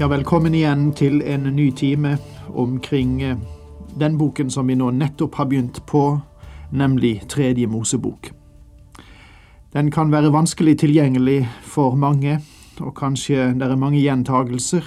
Ja, velkommen igjen til en ny time omkring eh, den boken som vi nå nettopp har begynt på, nemlig Tredje Mosebok. Den kan være vanskelig tilgjengelig for mange, og kanskje det er mange gjentagelser.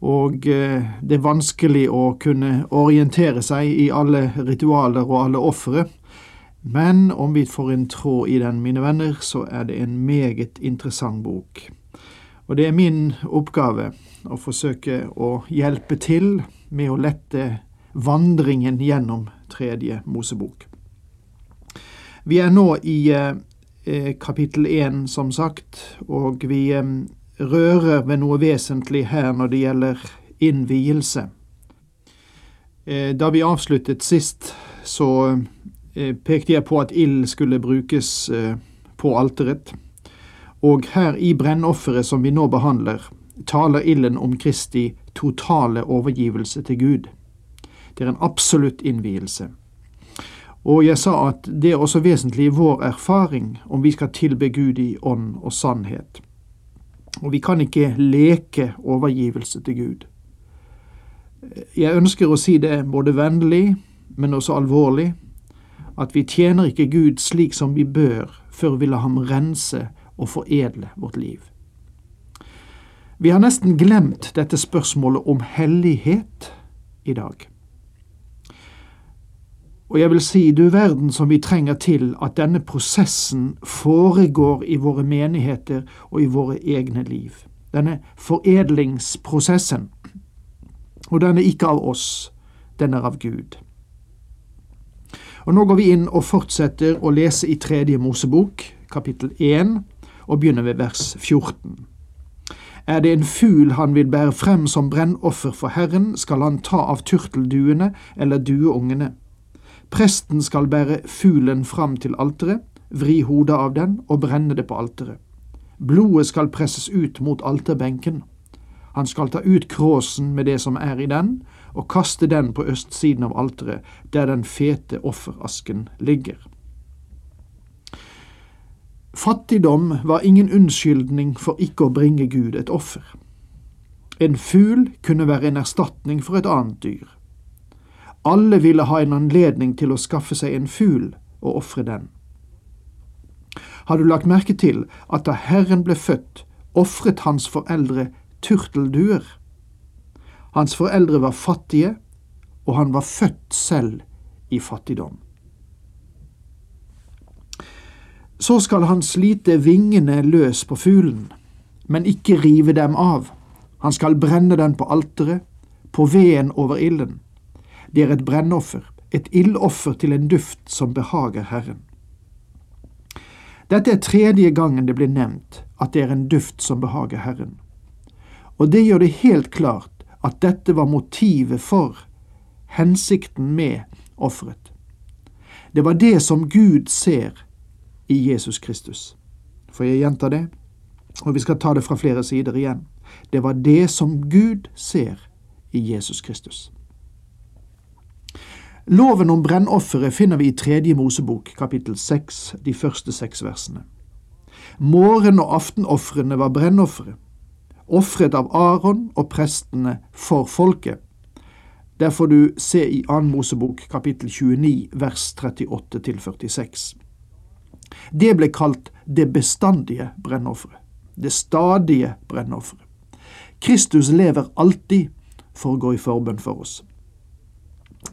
Og eh, det er vanskelig å kunne orientere seg i alle ritualer og alle ofre. Men om vi får en tråd i den, mine venner, så er det en meget interessant bok. Og det er min oppgave å forsøke å hjelpe til med å lette vandringen gjennom Tredje Mosebok. Vi er nå i eh, kapittel én, som sagt, og vi eh, rører ved noe vesentlig her når det gjelder innvielse. Eh, da vi avsluttet sist, så eh, pekte jeg på at ild skulle brukes eh, på alteret. Og her i brennofferet som vi nå behandler, taler ilden om Kristi totale overgivelse til Gud. Det er en absolutt innvielse. Og jeg sa at det er også vesentlig i vår erfaring om vi skal tilbe Gud i ånd og sannhet. Og vi kan ikke leke overgivelse til Gud. Jeg ønsker å si det både vennlig, men også alvorlig, at vi tjener ikke Gud slik som vi bør, før vi lar ham rense og foredle vårt liv. Vi har nesten glemt dette spørsmålet om hellighet i dag. Og jeg vil si, du verden som vi trenger til at denne prosessen foregår i våre menigheter og i våre egne liv. Denne foredlingsprosessen. Og den er ikke av oss, den er av Gud. Og Nå går vi inn og fortsetter å lese i Tredje Mosebok, kapittel 1, og begynner ved vers 14. Er det en fugl han vil bære frem som brennoffer for Herren, skal han ta av turtelduene eller dueungene. Presten skal bære fuglen fram til alteret, vri hodet av den og brenne det på alteret. Blodet skal presses ut mot alterbenken. Han skal ta ut kråsen med det som er i den, og kaste den på østsiden av alteret, der den fete offerasken ligger. Fattigdom var ingen unnskyldning for ikke å bringe Gud et offer. En fugl kunne være en erstatning for et annet dyr. Alle ville ha en anledning til å skaffe seg en fugl og ofre den. Har du lagt merke til at da Herren ble født, ofret hans foreldre turtelduer? Hans foreldre var fattige, og han var født selv i fattigdom. Så skal han slite vingene løs på fuglen, men ikke rive dem av. Han skal brenne den på alteret, på veden over ilden. Det er et brennoffer, et ildoffer til en duft som behager Herren. Dette er tredje gangen det blir nevnt at det er en duft som behager Herren. Og det gjør det helt klart at dette var motivet for, hensikten med, offeret. Det var det som Gud ser i Jesus Kristus. For jeg gjentar det, og vi skal ta det fra flere sider igjen. Det var det som Gud ser i Jesus Kristus. Loven om brennofferet finner vi i Tredje Mosebok, kapittel seks, de første seks versene. Morgen- og aftenofrene var brennoffere, ofret av Aron og prestene for folket. Der får du se i Annen Mosebok, kapittel 29, vers 38 til 46. Det ble kalt det bestandige brennofferet, det stadige brennofferet. Kristus lever alltid for å gå i forbønn for oss.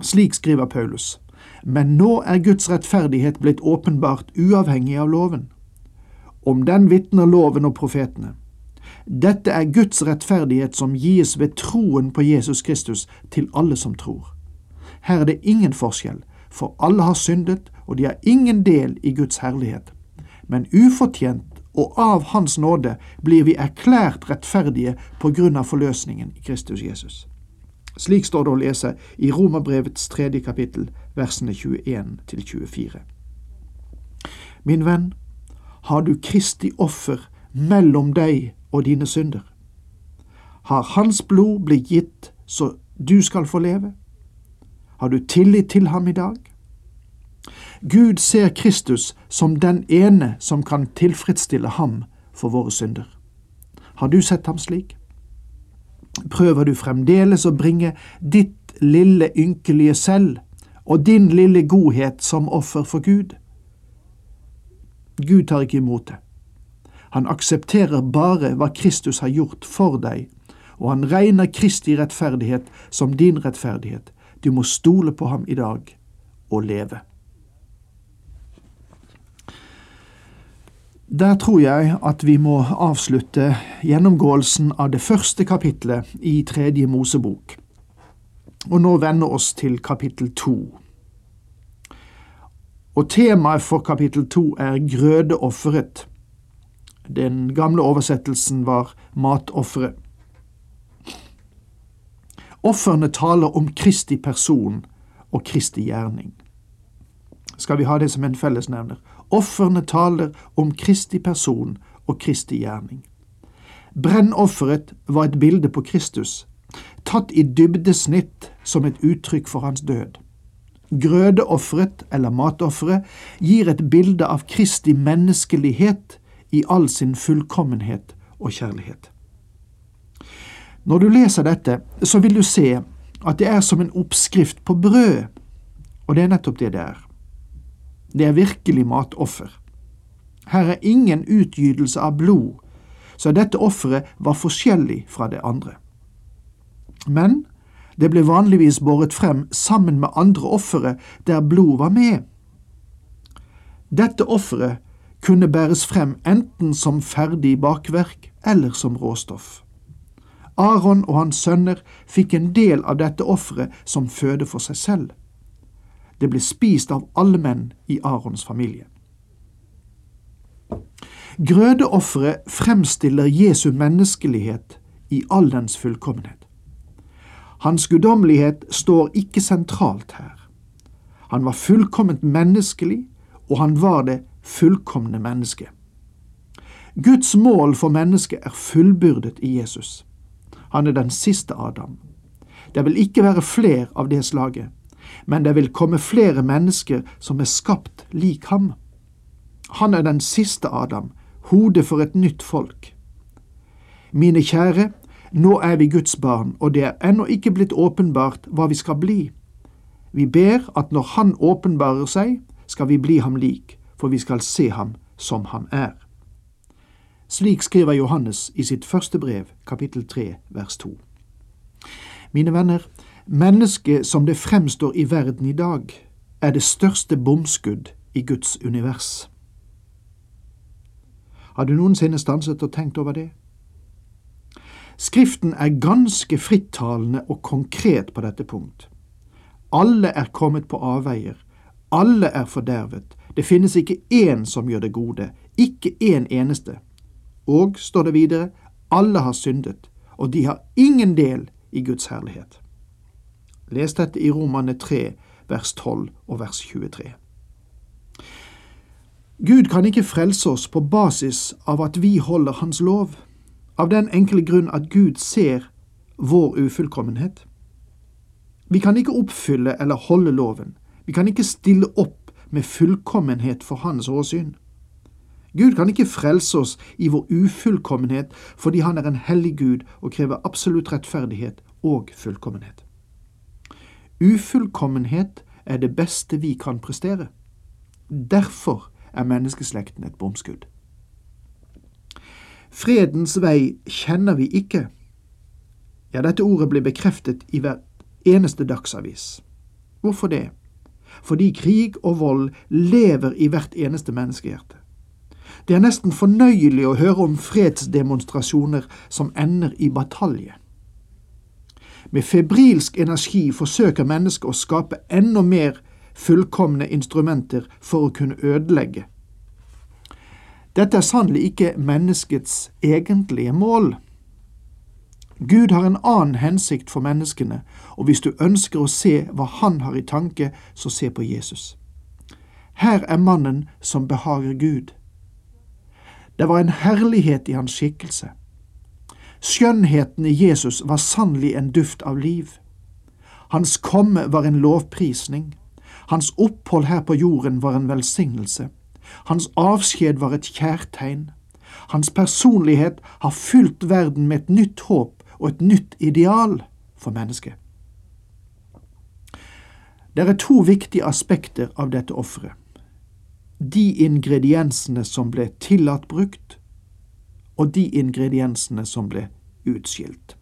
Slik skriver Paulus. Men nå er Guds rettferdighet blitt åpenbart uavhengig av loven. Om den vitner loven og profetene. Dette er Guds rettferdighet som gis ved troen på Jesus Kristus til alle som tror. Her er det ingen forskjell, for alle har syndet, og de har ingen del i Guds herlighet. Men ufortjent og av Hans nåde blir vi erklært rettferdige på grunn av forløsningen i Kristus Jesus. Slik står det å lese i Romerbrevets tredje kapittel, versene 21 til 24. Min venn, har du Kristi offer mellom deg og dine synder? Har Hans blod blitt gitt så du skal få leve? Har du tillit til ham i dag? Gud ser Kristus som den ene som kan tilfredsstille ham for våre synder. Har du sett ham slik? Prøver du fremdeles å bringe ditt lille ynkelige selv og din lille godhet som offer for Gud? Gud tar ikke imot det. Han aksepterer bare hva Kristus har gjort for deg, og han regner Kristi rettferdighet som din rettferdighet. Du må stole på ham i dag og leve. Der tror jeg at vi må avslutte gjennomgåelsen av det første kapitlet i Tredje Mosebok, og nå vende oss til kapittel to. Og temaet for kapittel to er grødeofferet. Den gamle oversettelsen var matofferet. Ofrene taler om Kristi person og Kristi gjerning. Skal vi ha det som en fellesnevner? Ofrene taler om Kristi person og Kristi gjerning. Brennofferet var et bilde på Kristus, tatt i dybdesnitt som et uttrykk for hans død. Grødeofferet, eller matofferet, gir et bilde av Kristi menneskelighet i all sin fullkommenhet og kjærlighet. Når du leser dette, så vil du se at det er som en oppskrift på brød, og det er nettopp det det er. Det er virkelig matoffer. Her er ingen utgytelse av blod, så dette offeret var forskjellig fra det andre. Men det ble vanligvis båret frem sammen med andre ofre der blod var med. Dette offeret kunne bæres frem enten som ferdig bakverk eller som råstoff. Aron og hans sønner fikk en del av dette offeret som føde for seg selv. Det ble spist av alle menn i Arons familie. Grødeofferet fremstiller Jesu menneskelighet i all dens fullkommenhet. Hans guddommelighet står ikke sentralt her. Han var fullkomment menneskelig, og han var det fullkomne mennesket. Guds mål for mennesket er fullbyrdet i Jesus. Han er den siste Adam. Det vil ikke være flere av det slaget, men det vil komme flere mennesker som er skapt lik ham. Han er den siste Adam, hodet for et nytt folk. Mine kjære, nå er vi Guds barn, og det er ennå ikke blitt åpenbart hva vi skal bli. Vi ber at når Han åpenbarer seg, skal vi bli ham lik, for vi skal se ham som han er. Slik skriver Johannes i sitt første brev, kapittel 3, vers 2. Mine venner, mennesket som det fremstår i verden i dag, er det største bomskudd i Guds univers. Har du noensinne stanset og tenkt over det? Skriften er ganske frittalende og konkret på dette punkt. Alle er kommet på avveier, alle er fordervet, det finnes ikke én som gjør det gode, ikke én eneste. Og, står det videre, alle har syndet, og de har ingen del i Guds herlighet. Les dette i Romane 3, vers 12 og vers 23. Gud kan ikke frelse oss på basis av at vi holder Hans lov, av den enkle grunn at Gud ser vår ufullkommenhet. Vi kan ikke oppfylle eller holde loven, vi kan ikke stille opp med fullkommenhet for hans åsyn. Gud kan ikke frelse oss i vår ufullkommenhet fordi han er en hellig Gud og krever absolutt rettferdighet og fullkommenhet. Ufullkommenhet er det beste vi kan prestere. Derfor er menneskeslekten et bomskudd. Fredens vei kjenner vi ikke. Ja, dette ordet blir bekreftet i hver eneste dagsavis. Hvorfor det? fordi krig og vold lever i hvert eneste menneskehjerte. Det er nesten fornøyelig å høre om fredsdemonstrasjoner som ender i batalje. Med febrilsk energi forsøker mennesket å skape enda mer fullkomne instrumenter for å kunne ødelegge. Dette er sannelig ikke menneskets egentlige mål. Gud har en annen hensikt for menneskene, og hvis du ønsker å se hva Han har i tanke, så se på Jesus. Her er mannen som behager Gud. Det var en herlighet i hans skikkelse. Skjønnheten i Jesus var sannelig en duft av liv. Hans komme var en lovprisning. Hans opphold her på jorden var en velsignelse. Hans avskjed var et kjærtegn. Hans personlighet har fylt verden med et nytt håp og et nytt ideal for mennesket. Det er to viktige aspekter av dette offeret. De ingrediensene som ble tillatt brukt, og de ingrediensene som ble utskilt.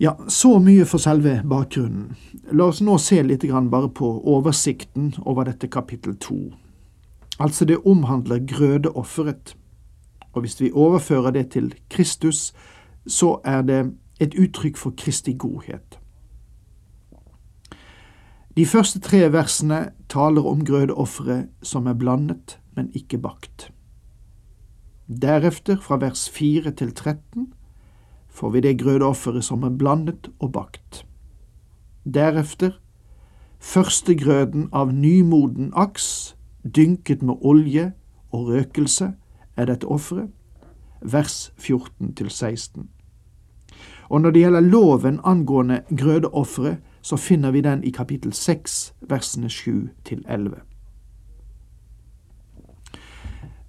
Ja, så mye for selve bakgrunnen. La oss nå se litt bare på oversikten over dette kapittel to. Altså, det omhandler grødeofferet. Og hvis vi overfører det til Kristus, så er det et uttrykk for Kristi godhet. De første tre versene taler om grødeofferet som er blandet, men ikke bakt. Deretter, fra vers 4 til 13, får vi det grødeofferet som er blandet og bakt. Deretter førstegrøden av nymoden aks, dynket med olje og røkelse, er dette offeret, vers 14 til 16. Og når det gjelder loven angående grødeofferet, så finner vi den i kapittel 6, versene 7 til 11.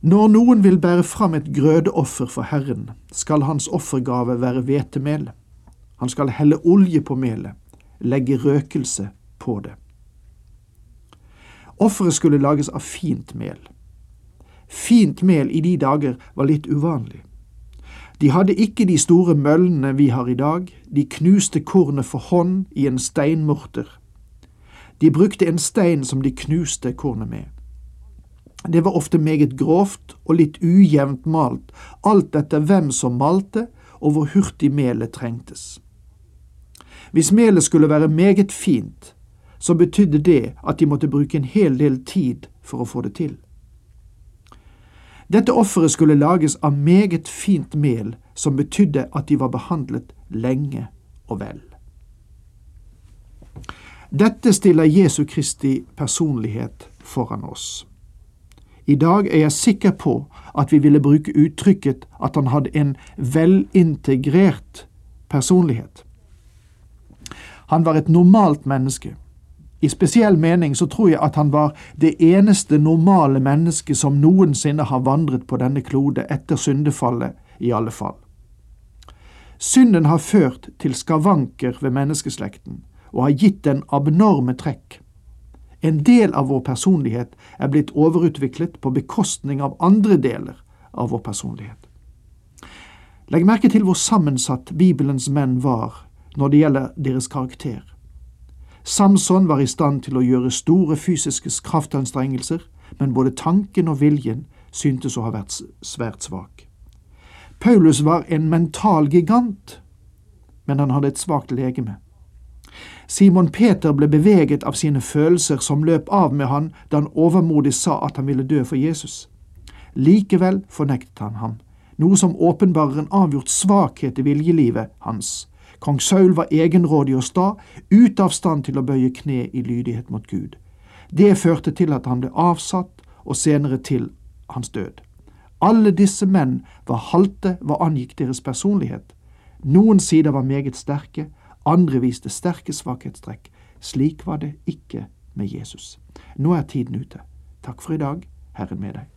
Når noen vil bære fram et grødeoffer for Herren, skal hans offergave være hvetemel. Han skal helle olje på melet, legge røkelse på det. Offeret skulle lages av fint mel. Fint mel i de dager var litt uvanlig. De hadde ikke de store møllene vi har i dag, de knuste kornet for hånd i en steinmorter. De brukte en stein som de knuste kornet med. Det var ofte meget grovt og litt ujevnt malt, alt etter hvem som malte og hvor hurtig melet trengtes. Hvis melet skulle være meget fint, så betydde det at de måtte bruke en hel del tid for å få det til. Dette offeret skulle lages av meget fint mel, som betydde at de var behandlet lenge og vel. Dette stiller Jesu Kristi personlighet foran oss. I dag er jeg sikker på at vi ville bruke uttrykket at han hadde en velintegrert personlighet. Han var et normalt menneske. I spesiell mening så tror jeg at han var det eneste normale mennesket som noensinne har vandret på denne klode etter syndefallet, i alle fall. Synden har ført til skavanker ved menneskeslekten og har gitt den abnorme trekk. En del av vår personlighet er blitt overutviklet på bekostning av andre deler av vår personlighet. Legg merke til hvor sammensatt Bibelens menn var når det gjelder deres karakter. Samson var i stand til å gjøre store fysiske kraftanstrengelser, men både tanken og viljen syntes å ha vært svært svak. Paulus var en mental gigant, men han hadde et svakt legeme. Simon Peter ble beveget av sine følelser som løp av med han da han overmodig sa at han ville dø for Jesus. Likevel fornektet han ham, noe som åpenbarer en avgjort svakhet i viljelivet hans. Kong Saul var egenrådig og sta, ute av stand til å bøye kne i lydighet mot Gud. Det førte til at han ble avsatt, og senere til hans død. Alle disse menn var halte hva angikk deres personlighet. Noen sider var meget sterke, andre viste sterke svakhetstrekk. Slik var det ikke med Jesus. Nå er tiden ute. Takk for i dag. Herren med deg.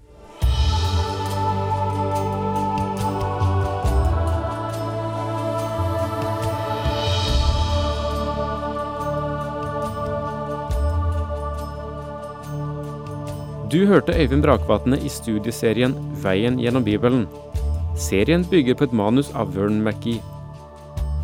Du hørte Øyvind Brakvatne i studieserien Veien gjennom Bibelen. Serien bygger på et manus av Vern McGee.